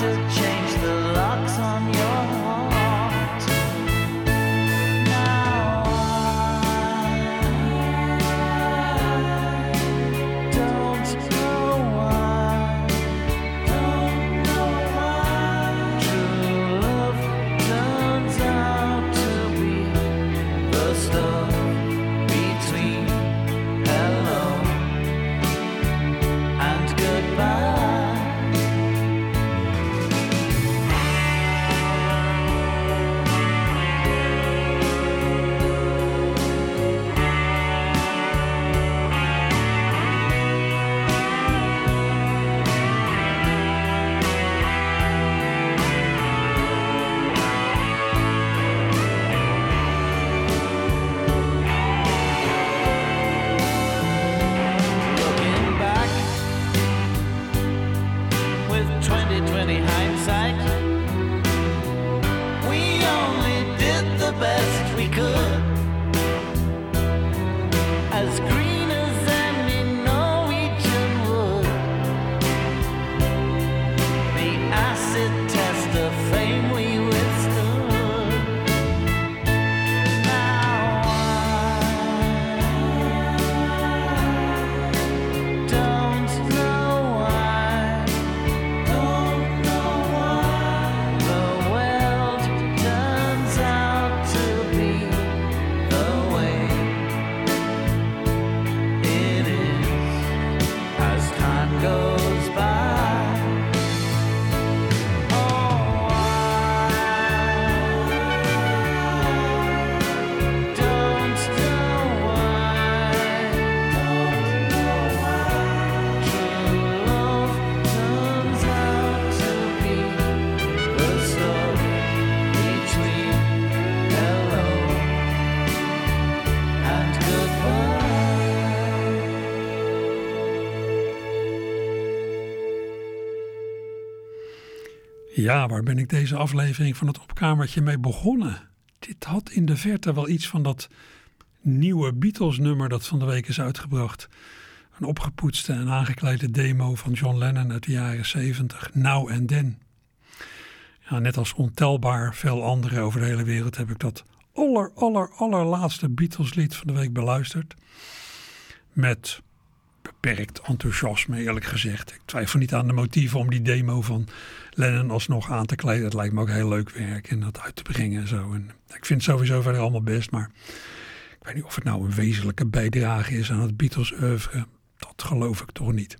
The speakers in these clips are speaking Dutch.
to change. Ja, waar ben ik deze aflevering van het opkamertje mee begonnen? Dit had in de verte wel iets van dat nieuwe Beatles-nummer dat van de week is uitgebracht. Een opgepoetste en aangeklede demo van John Lennon uit de jaren 70, Now and Then. Ja, net als ontelbaar veel anderen over de hele wereld heb ik dat aller, aller, allerlaatste Beatles-lied van de week beluisterd. Met beperkt enthousiasme, eerlijk gezegd. Ik twijfel niet aan de motieven om die demo van Lennon alsnog aan te kleden. Het lijkt me ook heel leuk werk en dat uit te brengen en zo. En ik vind het sowieso verder allemaal best, maar ik weet niet of het nou een wezenlijke bijdrage is aan het Beatles oeuvre. Dat geloof ik toch niet.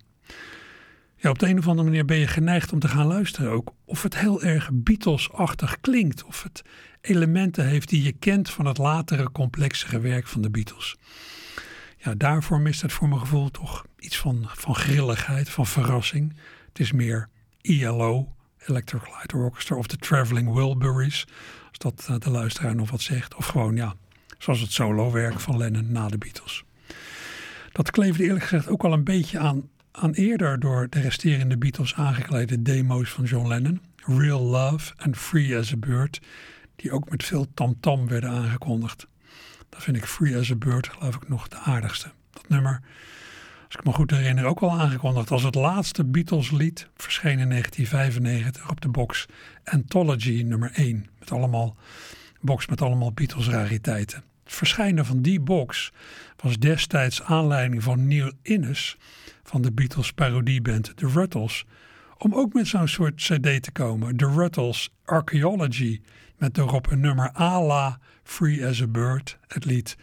Ja, op de een of andere manier ben je geneigd om te gaan luisteren ook. Of het heel erg Beatles-achtig klinkt. Of het elementen heeft die je kent van het latere, complexere werk van de Beatles ja, daarvoor mist het voor mijn gevoel toch iets van, van grilligheid, van verrassing. Het is meer ELO, Electric Light Orchestra of de Traveling Wilburys, als dat uh, de luisteraar nog wat zegt. Of gewoon, ja, zoals het solowerk van Lennon na de Beatles. Dat kleefde eerlijk gezegd ook wel een beetje aan aan eerder door de resterende Beatles aangeklede demo's van John Lennon, Real Love en Free as a Bird, die ook met veel tamtam -tam werden aangekondigd. Dan vind ik Free as a Bird geloof ik nog de aardigste. Dat nummer, als ik me goed herinner, ook al aangekondigd als het laatste Beatles lied, verscheen in 1995 op de box Anthology nummer 1, met allemaal box met allemaal Beatles rariteiten. Het verschijnen van die box was destijds aanleiding van Neil Innes van de Beatles parodieband The Ruttles om ook met zo'n soort cd te komen. The Ruttles Archaeology met erop een nummer à la Free as a Bird, het lied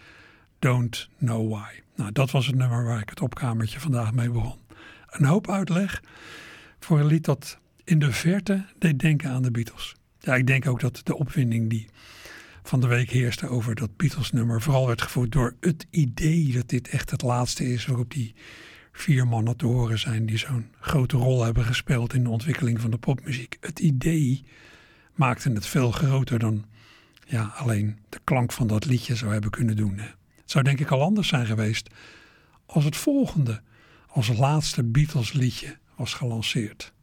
Don't Know Why. Nou, dat was het nummer waar ik het opkamertje vandaag mee begon. Een hoop uitleg voor een lied dat in de verte deed denken aan de Beatles. Ja, ik denk ook dat de opwinding die van de week heerste over dat Beatles-nummer vooral werd gevoerd door het idee dat dit echt het laatste is waarop die vier mannen te horen zijn die zo'n grote rol hebben gespeeld in de ontwikkeling van de popmuziek. Het idee maakte het veel groter dan ja, alleen de klank van dat liedje zou hebben kunnen doen. Het zou denk ik al anders zijn geweest als het volgende, als laatste Beatles liedje was gelanceerd.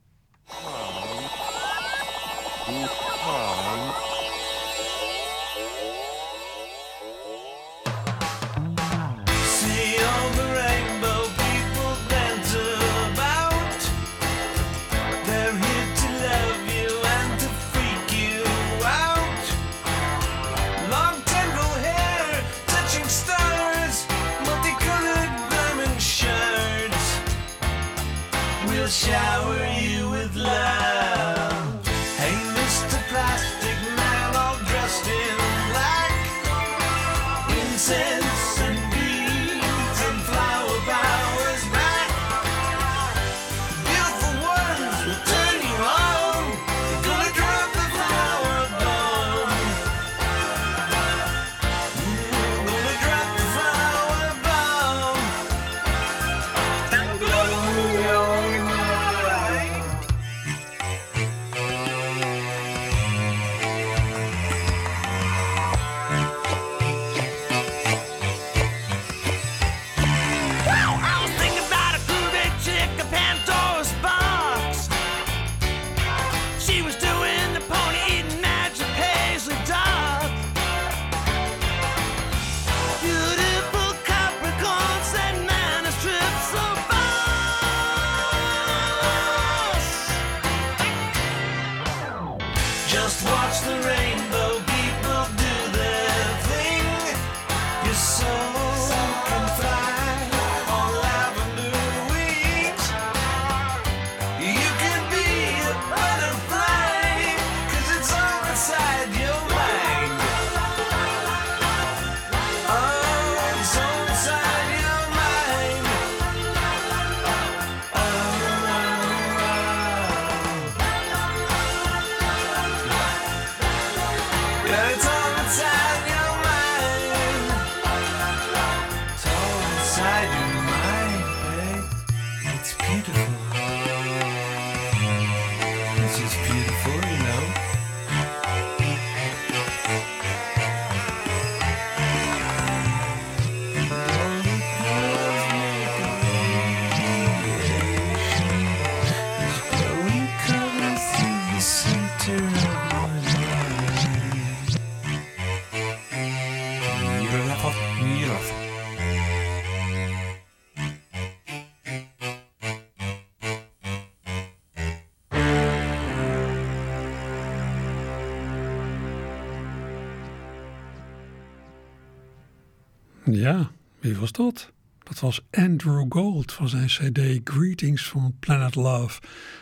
Wie was dat? Dat was Andrew Gold van zijn CD Greetings from Planet Love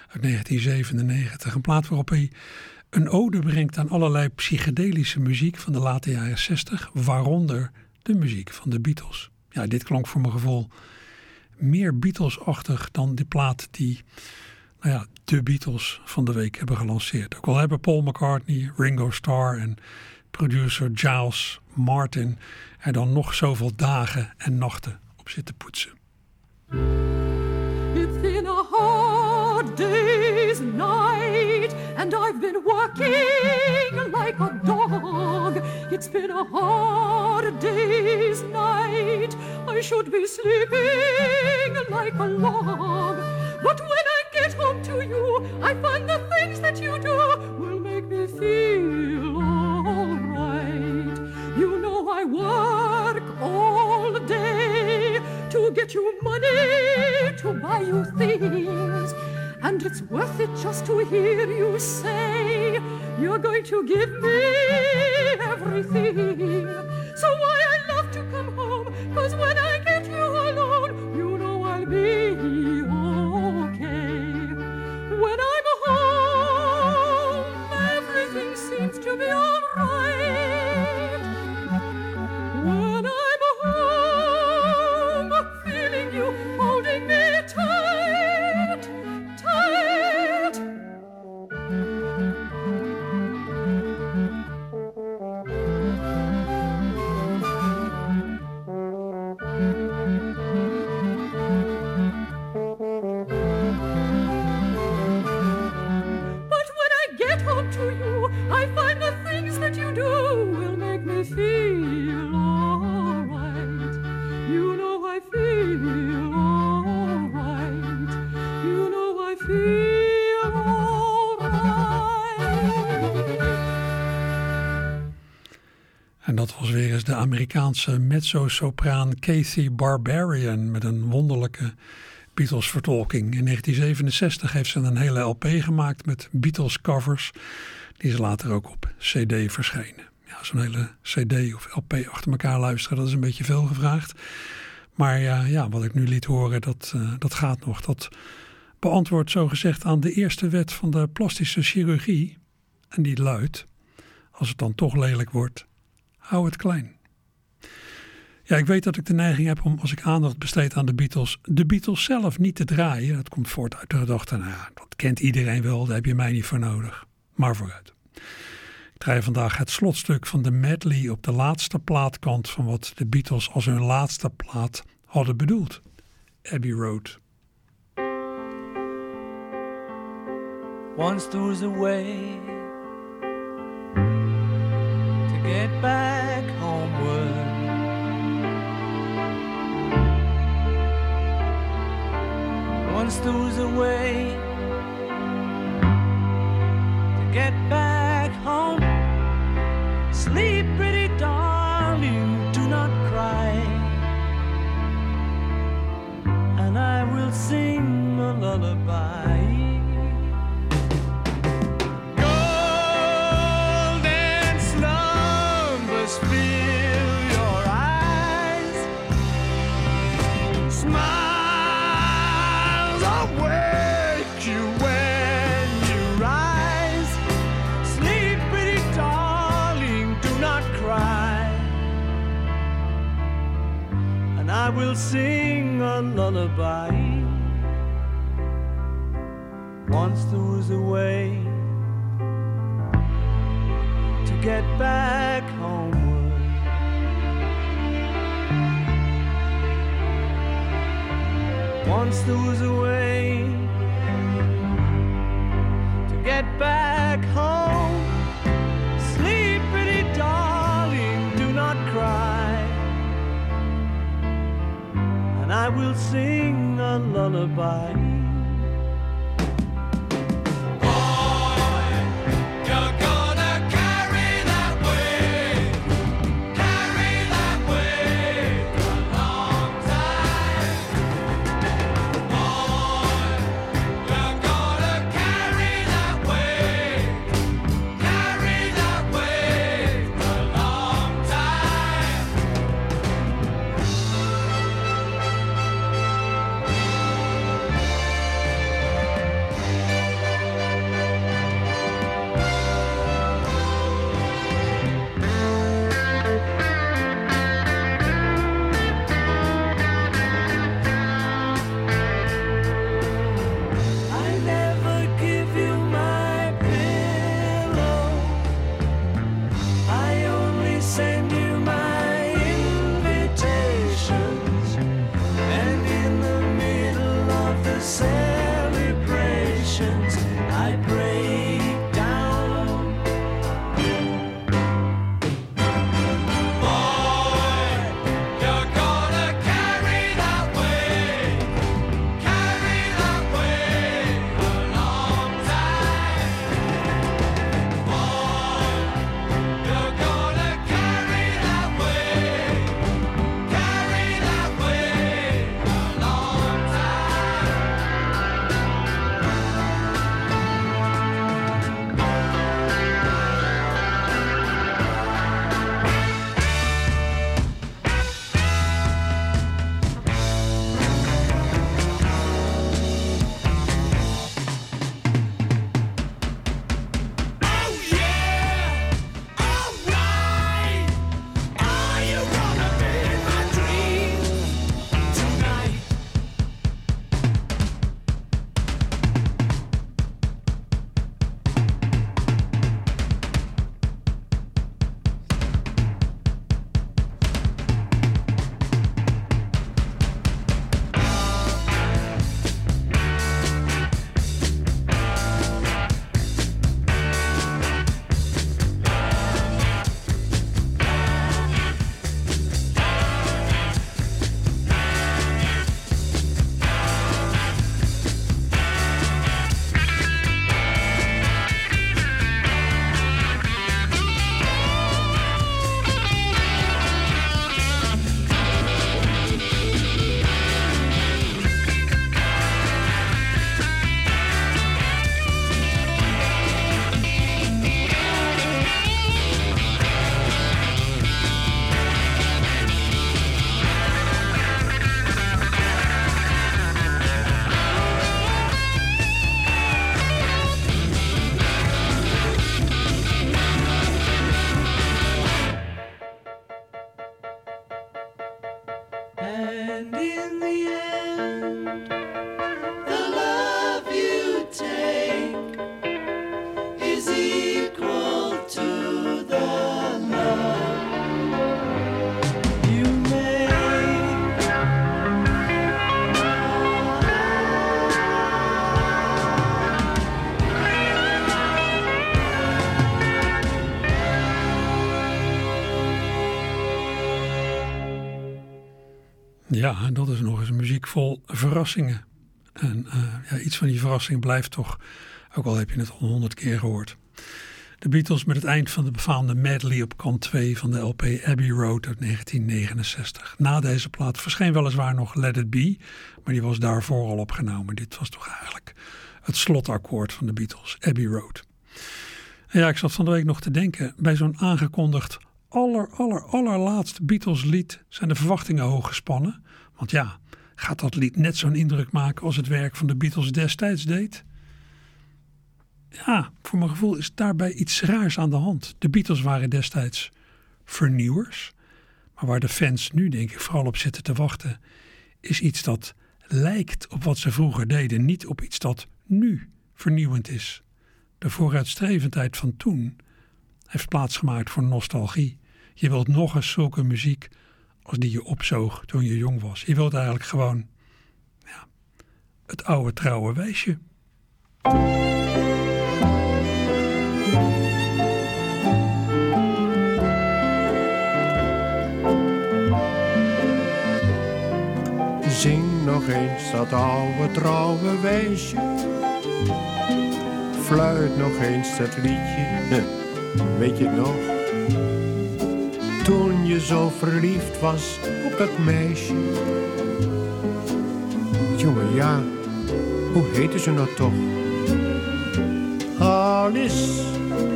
uit 1997. Een plaat waarop hij een ode brengt aan allerlei psychedelische muziek van de late jaren 60, waaronder de muziek van de Beatles. Ja, dit klonk voor mijn gevoel meer Beatles-achtig dan de plaat die nou ja, de Beatles van de week hebben gelanceerd. Ook al hebben Paul McCartney, Ringo Starr en producer Giles Martin er dan nog zoveel dagen en nachten op zitten poetsen. It's been a hard day's night and I've been working like a dog. It's been a hard day's night. I should be sleeping like a log. But when I get home to you, I find the things that you do will make me feel alright. I work all day to get you money to buy you things. And it's worth it just to hear you say you're going to give me everything. So why I love to come home, cause when I get you alone, you know I'll be okay. When I'm home, everything seems to be alright. Amerikaanse mezzo-sopraan Kathy Barbarian met een wonderlijke Beatles-vertolking. In 1967 heeft ze een hele LP gemaakt met Beatles-covers, die is later ook op CD verschenen. Ja, zo'n hele CD of LP achter elkaar luisteren, dat is een beetje veel gevraagd. Maar ja, ja wat ik nu liet horen, dat, eh, dat gaat nog. Dat beantwoordt zogezegd aan de eerste wet van de plastische chirurgie. En die luidt, als het dan toch lelijk wordt, hou het klein. Ja, ik weet dat ik de neiging heb om, als ik aandacht besteed aan de Beatles, de Beatles zelf niet te draaien. Dat komt voort uit de gedachte, nou ja, dat kent iedereen wel, daar heb je mij niet voor nodig. Maar vooruit. Ik draai vandaag het slotstuk van de medley op de laatste plaatkant van wat de Beatles als hun laatste plaat hadden bedoeld. Abbey Road. Once there a way to get back Once there was a way to get back will sing a lullaby. Once there was a way to get back homeward. Once there was a way sing a lullaby. and in the end. Dat is nog eens een muziek vol verrassingen. En uh, ja, iets van die verrassing blijft toch, ook al heb je het al honderd keer gehoord. De Beatles met het eind van de befaamde medley op kant 2 van de LP Abbey Road uit 1969. Na deze plaat verscheen weliswaar nog Let It Be, maar die was daarvoor al opgenomen. Dit was toch eigenlijk het slotakkoord van de Beatles, Abbey Road. En ja, ik zat van de week nog te denken, bij zo'n aangekondigd aller, aller, allerlaatste Beatles lied zijn de verwachtingen hoog gespannen. Want ja, gaat dat lied net zo'n indruk maken als het werk van de Beatles destijds deed? Ja, voor mijn gevoel is daarbij iets raars aan de hand. De Beatles waren destijds vernieuwers. Maar waar de fans nu denk ik vooral op zitten te wachten, is iets dat lijkt op wat ze vroeger deden, niet op iets dat nu vernieuwend is. De vooruitstrevendheid van toen heeft plaatsgemaakt voor nostalgie. Je wilt nog eens zulke muziek als die je opzoog toen je jong was. Je wilt eigenlijk gewoon ja, het oude trouwe wijsje. Zing nog eens dat oude trouwe wijsje. Fluit nog eens dat liedje, weet je het nog? Toen je zo verliefd was op dat meisje. Jongen, ja, hoe heette ze nou toch? Al is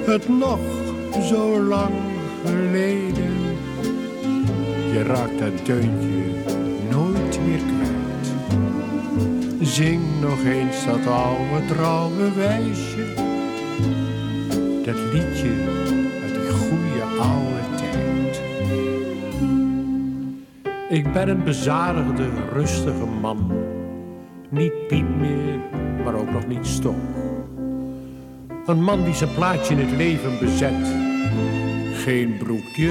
het nog zo lang geleden. Je raakt dat deuntje nooit meer kwijt. Zing nog eens dat oude trouwe wijsje. Dat liedje Ik ben een bezadigde, rustige man. Niet piep meer, maar ook nog niet stok. Een man die zijn plaatje in het leven bezet. Geen broekje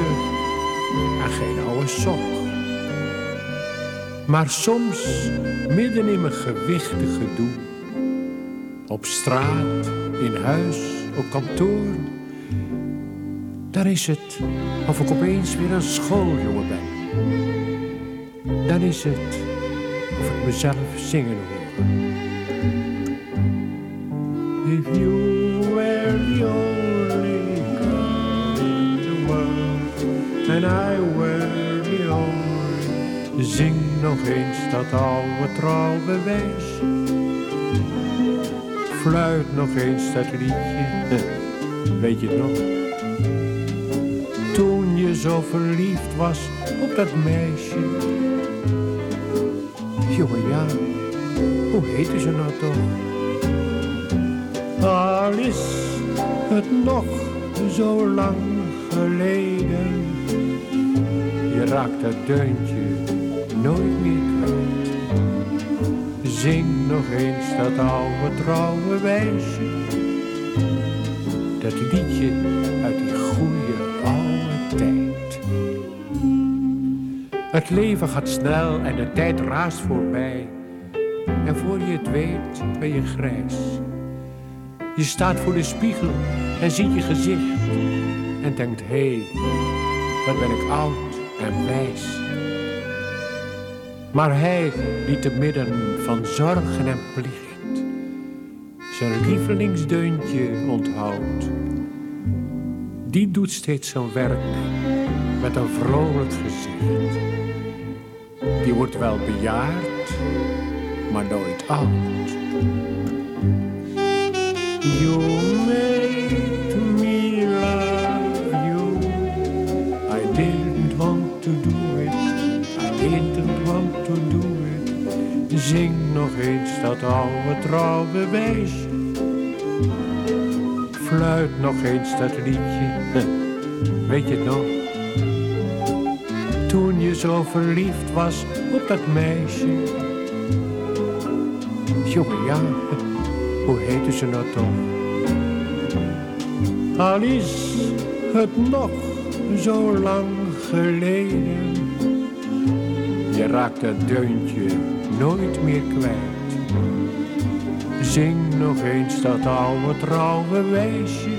en geen oude sok. Maar soms, midden in mijn gewichtige gedoe. Op straat, in huis, op kantoor. Daar is het of ik opeens weer een schooljongen ben. Dan is het of ik mezelf zingen hoor. If you were the only girl in the world and I were the only, zing nog eens dat oude trouwe wijsje. Fluit nog eens dat liedje, weet je nog? Toen je zo verliefd was op dat meisje. Jongen, ja, hoe heette ze nou toch? Al is het nog zo lang geleden. Je raakt dat deuntje nooit meer kwijt. Zing nog eens dat oude trouwe wijsje. Dat liedje uit die goede Het leven gaat snel en de tijd raast voorbij. En voor je het weet ben je grijs. Je staat voor de spiegel en ziet je gezicht. En denkt, hé, hey, wat ben ik oud en wijs. Maar hij die te midden van zorgen en plicht zijn lievelingsdeuntje onthoudt. Die doet steeds zijn werk met een vrolijk gezicht. Die wordt wel bejaard, maar nooit oud. You made me love you. I didn't want to do it. I didn't want to do it. Zing nog eens dat oude trouwe wijsje. Fluit nog eens dat liedje. Weet je het nog? Zo verliefd was op dat meisje. Jongen, ja, hoe heette ze nou toch? Al is het nog zo lang geleden. Je raakt dat deuntje nooit meer kwijt. Zing nog eens dat oude trouwe wijsje.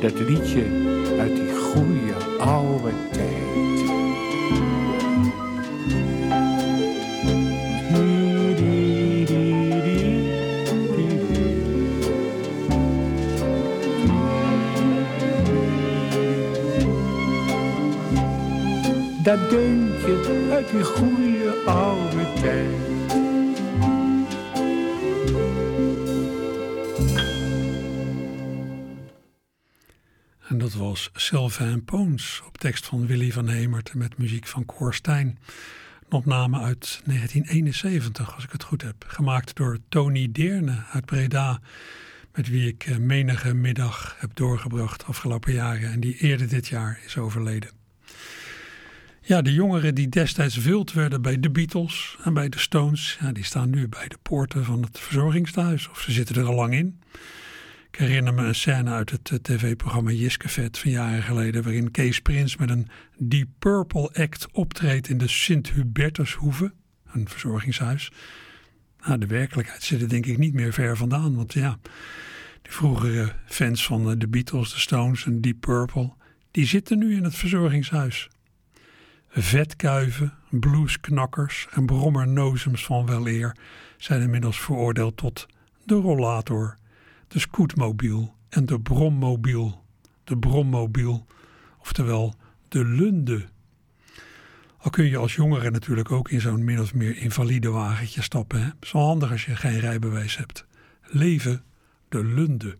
Dat liedje uit die goede oude tijd. Dat deuntje uit die goede oude tijd. En dat was Sylvain Poons op tekst van Willy van Hemert met muziek van Cor Stijn. Een opname uit 1971, als ik het goed heb. Gemaakt door Tony Deerne uit Breda, met wie ik eh, menige middag heb doorgebracht afgelopen jaren en die eerder dit jaar is overleden. Ja, de jongeren die destijds wild werden bij de Beatles en bij de Stones, ja, die staan nu bij de poorten van het verzorgingstehuis of ze zitten er al lang in. Ik herinner me een scène uit het eh, tv-programma Jiskevet van jaren geleden, waarin Kees Prins met een Deep Purple act optreedt in de Sint-Hubertushoeve, een verzorgingshuis. Nou, de werkelijkheid zit er denk ik niet meer ver vandaan, want ja, die vroegere fans van eh, de Beatles, de Stones en Deep Purple, die zitten nu in het verzorgingshuis. Vetkuiven, bluesknakkers en brommernozems van weleer zijn inmiddels veroordeeld tot de rollator de scootmobiel en de brommobiel. De brommobiel, oftewel de lunde. Al kun je als jongere natuurlijk ook in zo'n min of meer invalide wagentje stappen. Hè? Zo handig als je geen rijbewijs hebt. Leven de lunde.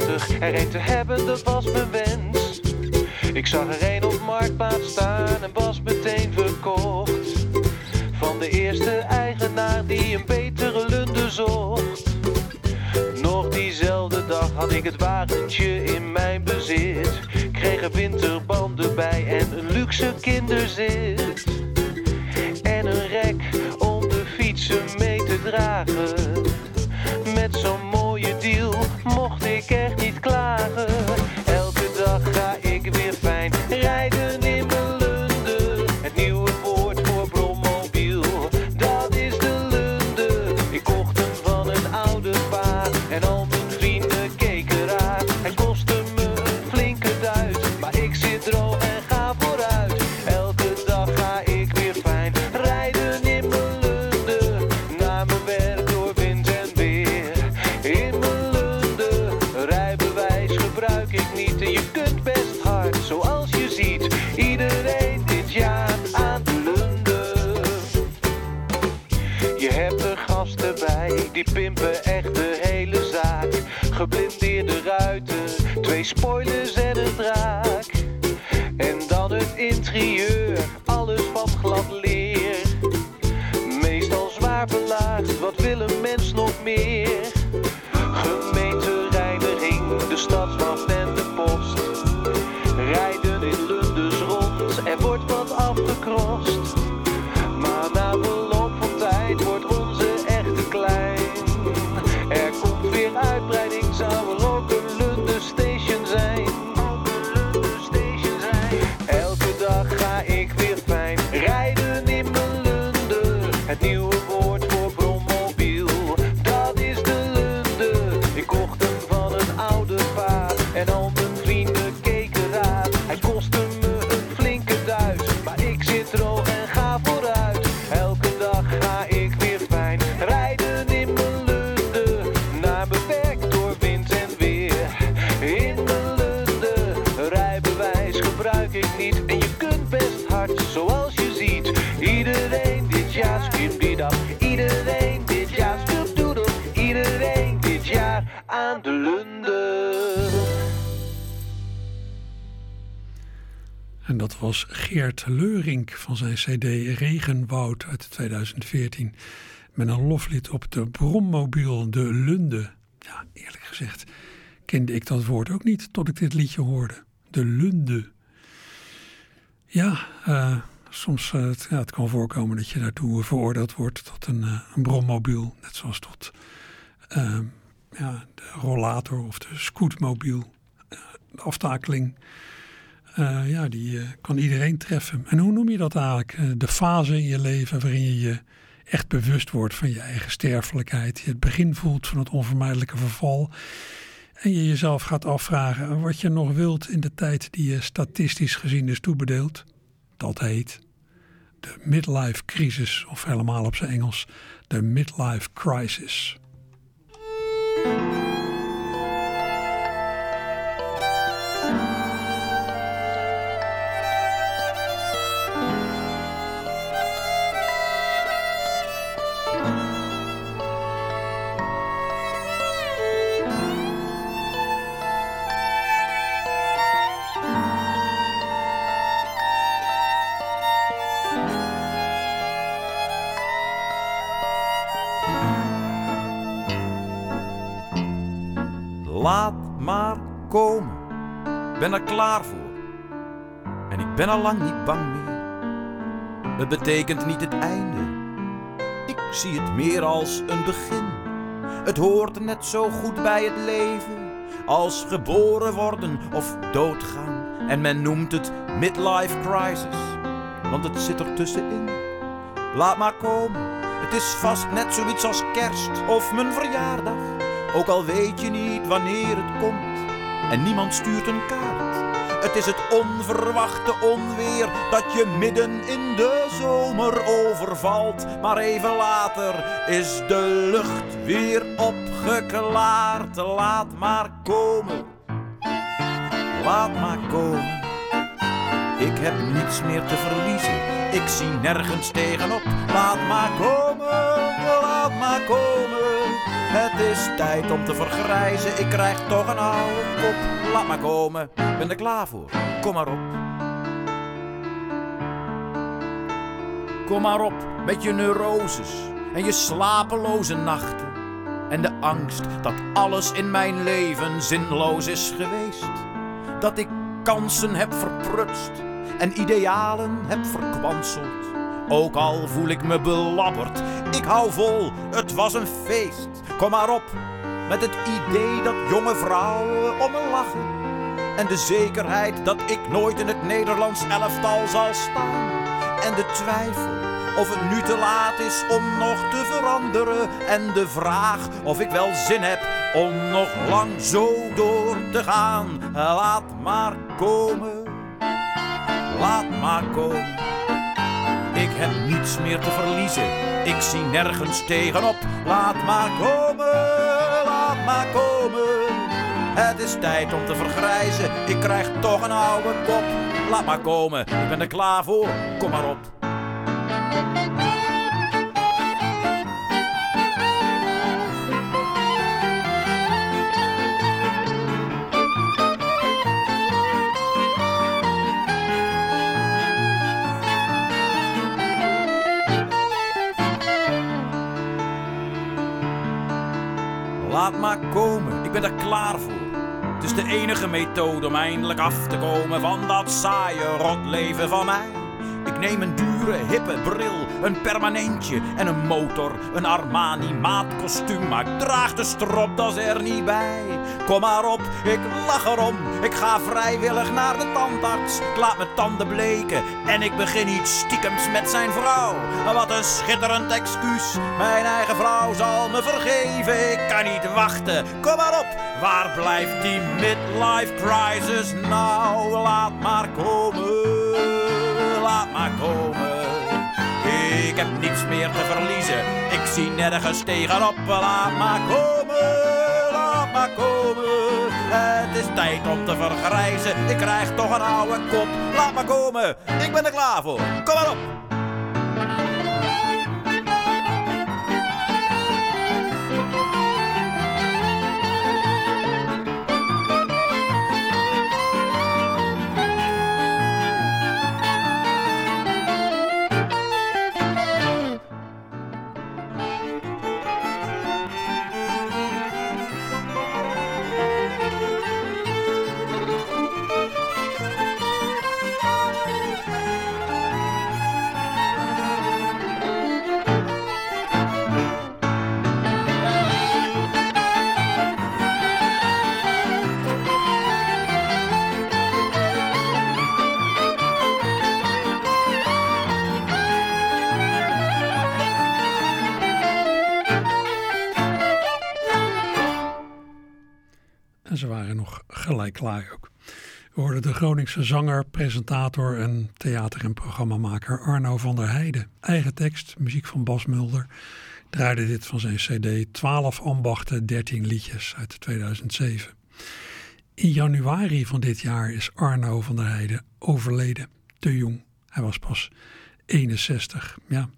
45. Er een te hebben, dat was mijn wens. Ik zag er een op marktplaats staan en was meteen verkocht. Van de eerste eigenaar die een betere lunde zocht. Nog diezelfde dag had ik het wagentje in mijn bezit. Kreeg er winterbanden bij en een luxe kinderzit. En een rek om de fietsen mee te dragen. Die pimpen echt de hele zaak. Geblindeerde ruiten, twee spoilers en een draak. En dan het interieur, alles van glad leer. Meestal zwaar belaagd, wat wil een mens nog meer? Gemeentereiniging, de stadswacht en de post. Rijden in Lundens rond, er wordt wat afgekrost. Was Geert Leurink van zijn CD Regenwoud uit 2014. met een loflied op de brommobiel de Lunde. Ja, eerlijk gezegd kende ik dat woord ook niet tot ik dit liedje hoorde. De Lunde. Ja, eh, soms uh, het, ja, het kan voorkomen dat je daartoe veroordeeld wordt tot een, uh, een brommobiel. Net zoals tot ja, de rollator of de scootmobiel. de aftakeling. Ja, die kan iedereen treffen. En hoe noem je dat eigenlijk? de fase in je leven waarin je je echt bewust wordt van je eigen sterfelijkheid. Je het begin voelt van het onvermijdelijke verval. En je jezelf gaat afvragen wat je nog wilt in de tijd die je statistisch gezien is toebedeeld. Dat heet de midlife crisis, of helemaal op zijn Engels, de midlife crisis. Ben er klaar voor. En ik ben al lang niet bang meer. Het betekent niet het einde. Ik zie het meer als een begin. Het hoort net zo goed bij het leven als geboren worden of doodgaan. En men noemt het midlife crisis, want het zit er tussenin. Laat maar komen, het is vast net zoiets als kerst of mijn verjaardag. Ook al weet je niet wanneer het komt en niemand stuurt een kaart. Het is het onverwachte onweer dat je midden in de zomer overvalt. Maar even later is de lucht weer opgeklaard. Laat maar komen, laat maar komen. Ik heb niets meer te verliezen, ik zie nergens tegenop. Laat maar komen, laat maar komen. Het is tijd om te vergrijzen, ik krijg toch een oude kop. Laat maar komen, ben er klaar voor, kom maar op. Kom maar op met je neuroses en je slapeloze nachten. En de angst dat alles in mijn leven zinloos is geweest. Dat ik kansen heb verprutst en idealen heb verkwanseld. Ook al voel ik me belabberd, ik hou vol, het was een feest. Kom maar op, met het idee dat jonge vrouwen om me lachen. En de zekerheid dat ik nooit in het Nederlands elftal zal staan. En de twijfel of het nu te laat is om nog te veranderen. En de vraag of ik wel zin heb om nog lang zo door te gaan. Laat maar komen, laat maar komen. Ik heb niets meer te verliezen, ik zie nergens tegenop. Laat maar komen, laat maar komen. Het is tijd om te vergrijzen, ik krijg toch een oude kop. Laat maar komen, ik ben er klaar voor, kom maar op. om eindelijk af te komen van dat saaie rotleven van mij. Ik neem een dure, hippe bril, een permanentje en een motor. Een Armani maatkostuum, maar ik draag de stropdas er niet bij. Kom maar op, ik lach erom. Ik ga vrijwillig naar de tandarts. Ik laat mijn tanden bleken en ik begin iets stiekems met zijn vrouw. Wat een schitterend excuus. Mijn eigen vrouw zal me vergeven. Ik kan niet wachten. Kom maar op, waar blijft die midlife crisis nou? Laat maar komen, laat maar komen. Ik heb niets meer te verliezen. Ik zie nergens tegenop. Laat maar komen, laat maar komen. Het is tijd om te vergrijzen. Ik krijg toch een oude kop. Laat maar komen, ik ben er klaar voor. Kom maar op. ze waren nog gelijk klaar ook. We hoorden de Groningse zanger, presentator en theater- en programmamaker Arno van der Heijden. Eigen tekst, muziek van Bas Mulder. Draaide dit van zijn cd 12 ambachten, 13 liedjes uit 2007. In januari van dit jaar is Arno van der Heijden overleden. Te jong. Hij was pas 61. Ja.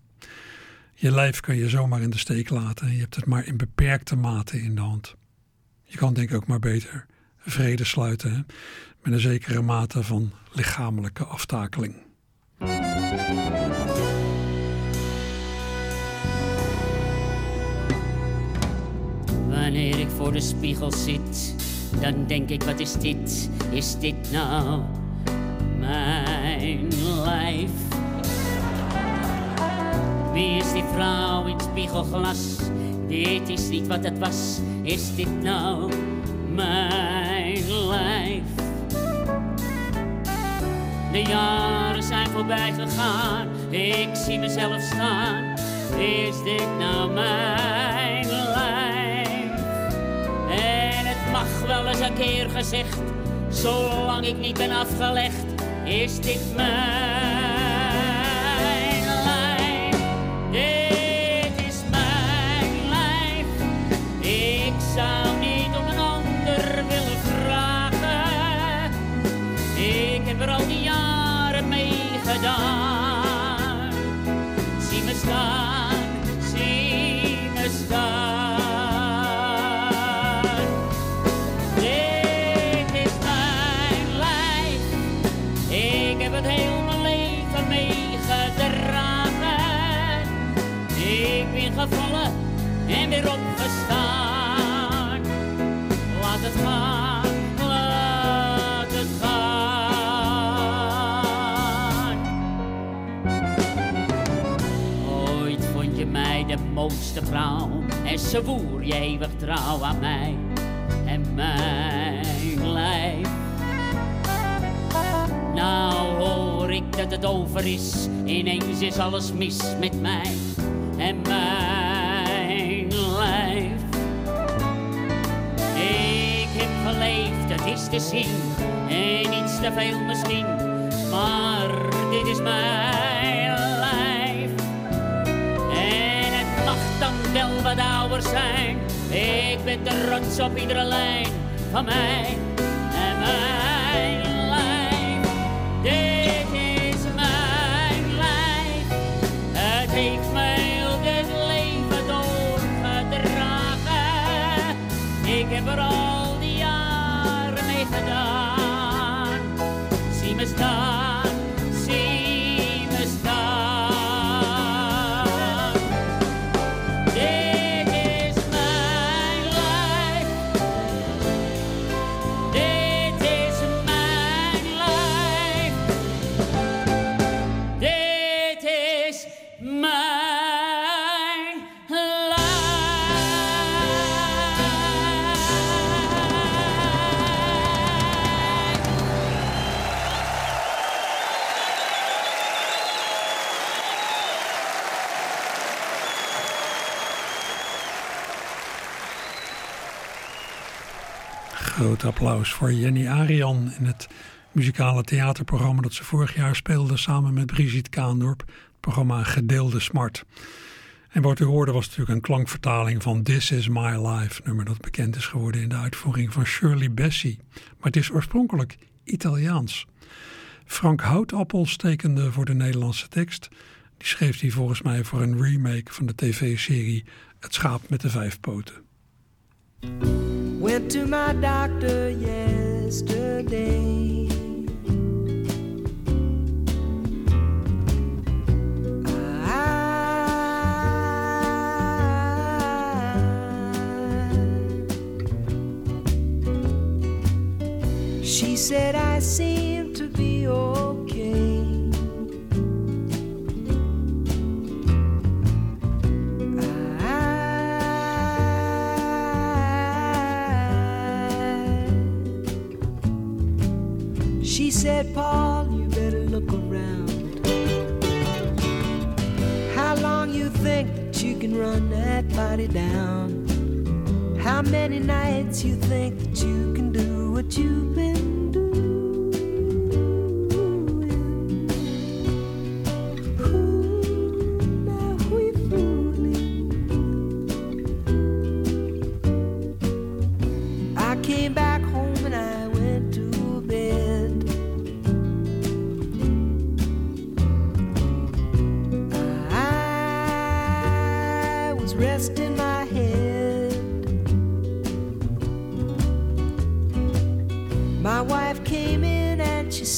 Je lijf kan je zomaar in de steek laten. Je hebt het maar in beperkte mate in de hand. Je kan denk ik ook maar beter vrede sluiten. Hè? Met een zekere mate van lichamelijke aftakeling. Wanneer ik voor de spiegel zit, dan denk ik: wat is dit? Is dit nou mijn lijf? Wie is die vrouw in spiegelglas? Dit is niet wat het was. Is dit nou mijn lijf? De jaren zijn voorbij gegaan. Ik zie mezelf staan. Is dit nou mijn lijf? En het mag wel eens een keer gezegd. Zolang ik niet ben afgelegd, is dit mijn en weer opgestaan. Laat het gaan, laat het gaan. Ooit vond je mij de mooiste vrouw en ze woer je eeuwig trouw aan mij en mijn lijf. Nou hoor ik dat het over is, ineens is alles mis met mij en mijn geleefd, het is te zien, en iets te veel misschien, maar dit is mijn lijf. En het mag dan wel wat ouder zijn, ik ben trots op iedere lijn van mij en mijn Groot applaus voor Jenny Arian in het muzikale theaterprogramma dat ze vorig jaar speelde samen met Brigitte Kaandorp. Het programma Gedeelde Smart. En wat u hoorde was natuurlijk een klankvertaling van This Is My Life, nummer dat bekend is geworden in de uitvoering van Shirley Bassey. Maar het is oorspronkelijk Italiaans. Frank Houtappels tekende voor de Nederlandse tekst. Die schreef die volgens mij voor een remake van de tv-serie Het schaap met de vijf poten. Went to my doctor yesterday. She said I seem to be okay. She said, Paul, you better look around. How long you think that you can run that body down? How many nights you think that you can do what you've been doing? Ooh, now we fooling. I came back home and I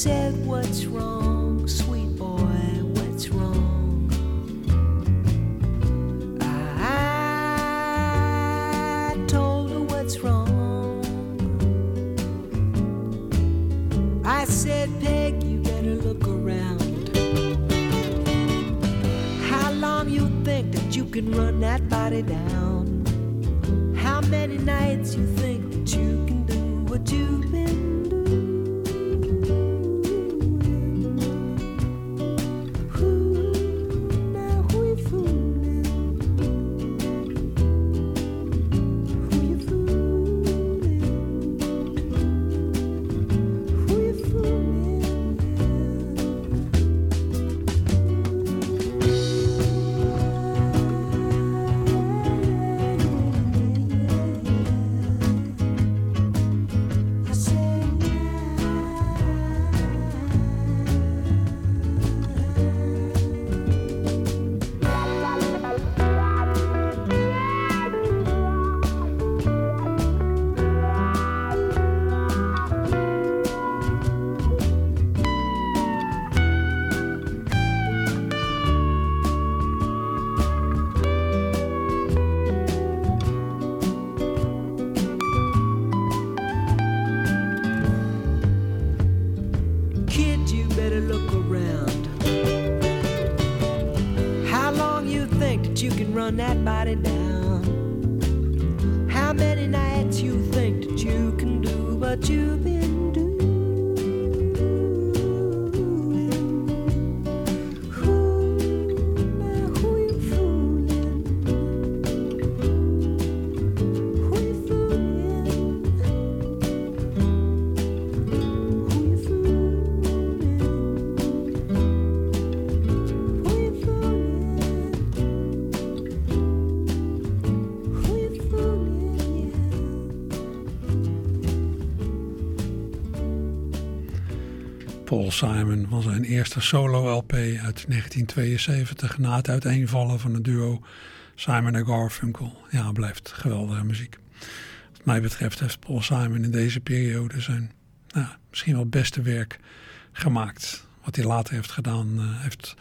said, What's wrong, sweet boy? What's wrong? I told her what's wrong. I said, Peg, you better look around. How long you think that you can run that body down? How many nights you think that you can do what you've been somebody down. Eerste solo-LP uit 1972 na het uiteenvallen van het duo Simon en Garfunkel. Ja, blijft geweldige muziek. Wat mij betreft heeft Paul Simon in deze periode zijn nou, misschien wel beste werk gemaakt. Wat hij later heeft gedaan, eh, heeft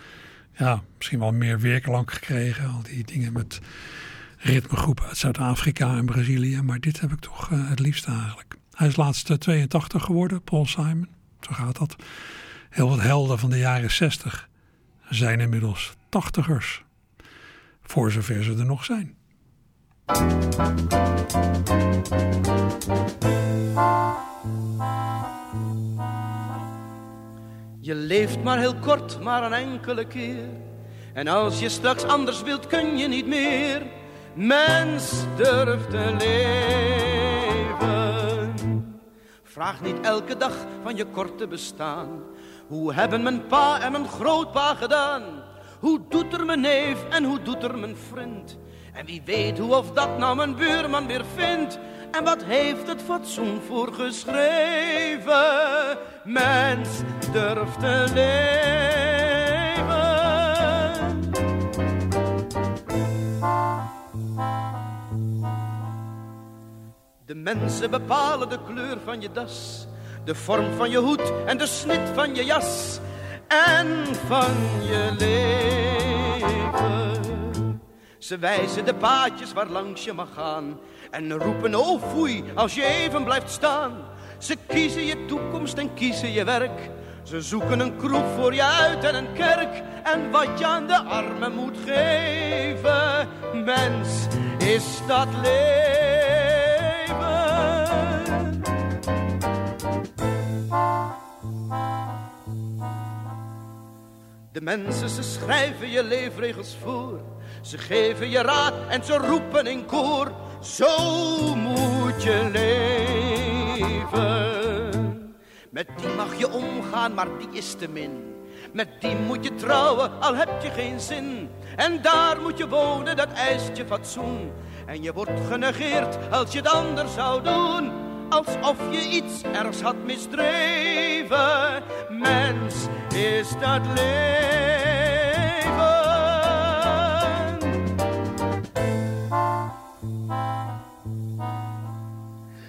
ja, misschien wel meer weerklank gekregen. Al die dingen met ritmegroepen uit Zuid-Afrika en Brazilië. Maar dit heb ik toch eh, het liefst eigenlijk. Hij is laatst eh, 82 geworden, Paul Simon. Zo gaat dat. Heel wat helden van de jaren 60 zijn inmiddels tachtigers. Voor zover ze er nog zijn. Je leeft maar heel kort, maar een enkele keer. En als je straks anders wilt, kun je niet meer. Mens durft te leven. Vraag niet elke dag van je korte bestaan. Hoe hebben mijn pa en mijn grootpa gedaan? Hoe doet er mijn neef en hoe doet er mijn vriend? En wie weet hoe of dat nou mijn buurman weer vindt? En wat heeft het fatsoen voor geschreven? Mens durft te leven. De mensen bepalen de kleur van je das, de vorm van je hoed en de snit van je jas en van je leven. Ze wijzen de paadjes waar langs je mag gaan en roepen oh foei als je even blijft staan. Ze kiezen je toekomst en kiezen je werk. Ze zoeken een kroeg voor je uit en een kerk en wat je aan de armen moet geven. Mens, is dat leven? De mensen, ze schrijven je leefregels voor. Ze geven je raad en ze roepen in koor. zo moet je leven. Met die mag je omgaan, maar die is te min. Met die moet je trouwen, al heb je geen zin. En daar moet je wonen, dat eist je fatsoen. En je wordt genegeerd als je het anders zou doen. Alsof je iets ergs had misdreven. Mens is dat leven.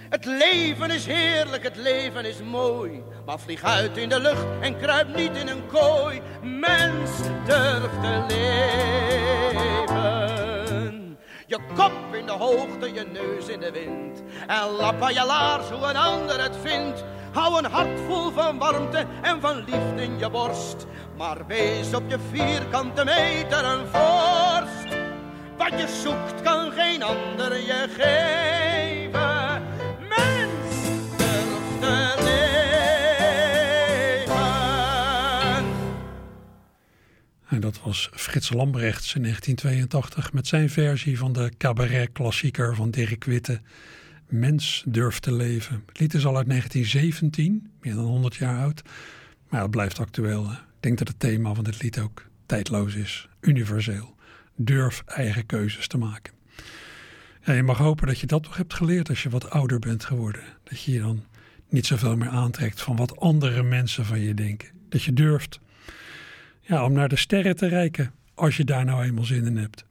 Het leven is heerlijk, het leven is mooi. Maar vlieg uit in de lucht en kruip niet in een kooi. Mens, durf te leven. Je kop in de hoogte, je neus in de wind. En lap aan je laars hoe een ander het vindt. Hou een hart vol van warmte en van liefde in je borst. Maar wees op je vierkante meter een vorst. Wat je zoekt kan geen ander je geven. En dat was Frits Lambrechts in 1982 met zijn versie van de cabaret-klassieker van Dirk Witte. Mens durft te leven. Het lied is al uit 1917, meer dan 100 jaar oud. Maar het blijft actueel. Ik denk dat het thema van dit lied ook tijdloos is, universeel. Durf eigen keuzes te maken. Ja, je mag hopen dat je dat nog hebt geleerd als je wat ouder bent geworden. Dat je je dan niet zoveel meer aantrekt van wat andere mensen van je denken. Dat je durft ja, om naar de sterren te reiken als je daar nou eenmaal zin in hebt.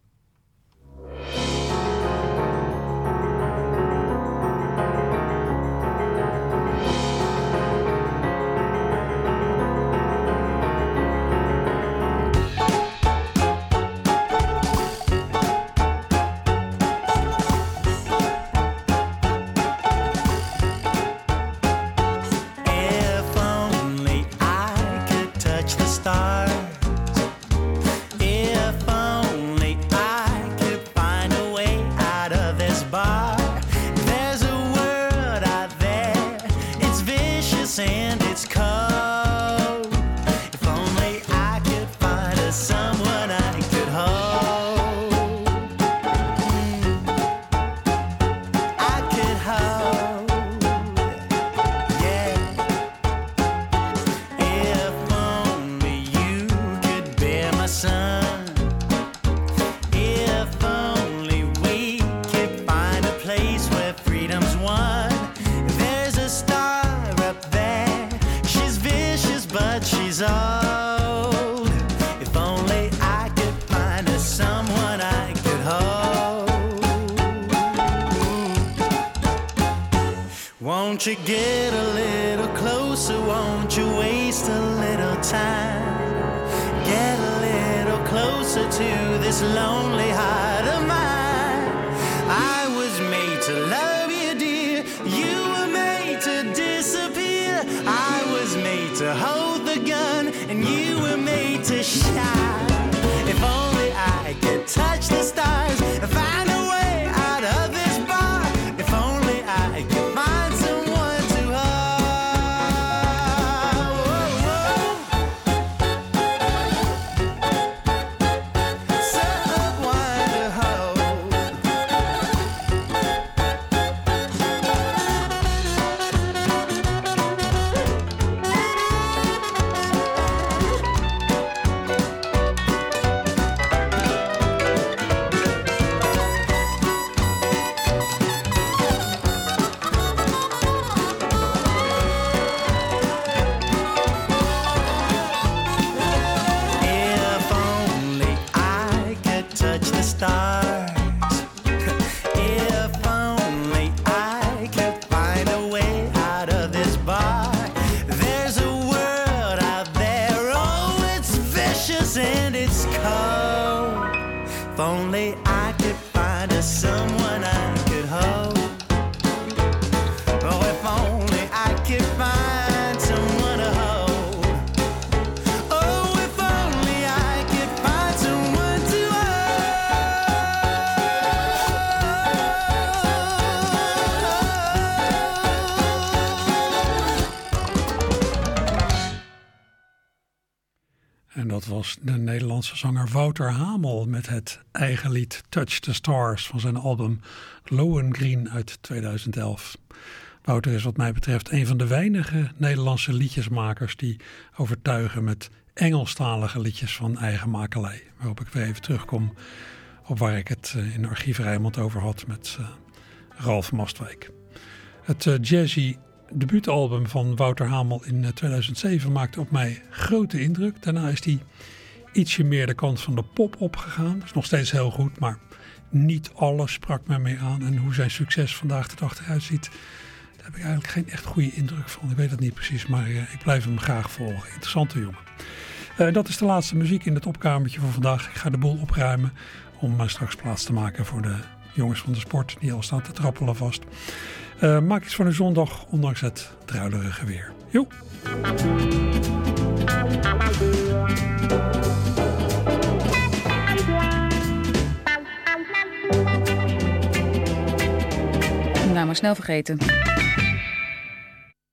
Won't you get a little closer? Won't you waste a little time? Get a little closer to this lonely heart of mine. Nederlandse zanger Wouter Hamel met het eigen lied Touch the Stars van zijn album Lohengrin uit 2011. Wouter is wat mij betreft een van de weinige Nederlandse liedjesmakers die overtuigen met Engelstalige liedjes van eigen makelij. Waarop ik weer even terugkom op waar ik het eh, in Archief Rijnmond over had met uh, Ralf Mastwijk. Het uh, jazzy debuutalbum van Wouter Hamel in 2007 maakte op mij grote indruk. Daarna is hij ietsje meer de kant van de pop opgegaan. Is nog steeds heel goed, maar niet alles sprak mij mee aan. En hoe zijn succes vandaag de dag eruit ziet, daar heb ik eigenlijk geen echt goede indruk van. Ik weet het niet precies, maar ik blijf hem graag volgen. Interessante jongen. Uh, dat is de laatste muziek in het opkamertje voor vandaag. Ik ga de boel opruimen om uh, straks plaats te maken voor de jongens van de sport die al staan te trappelen vast. Uh, maak iets van een zondag, ondanks het druilerige weer. Jo! Maar snel vergeten.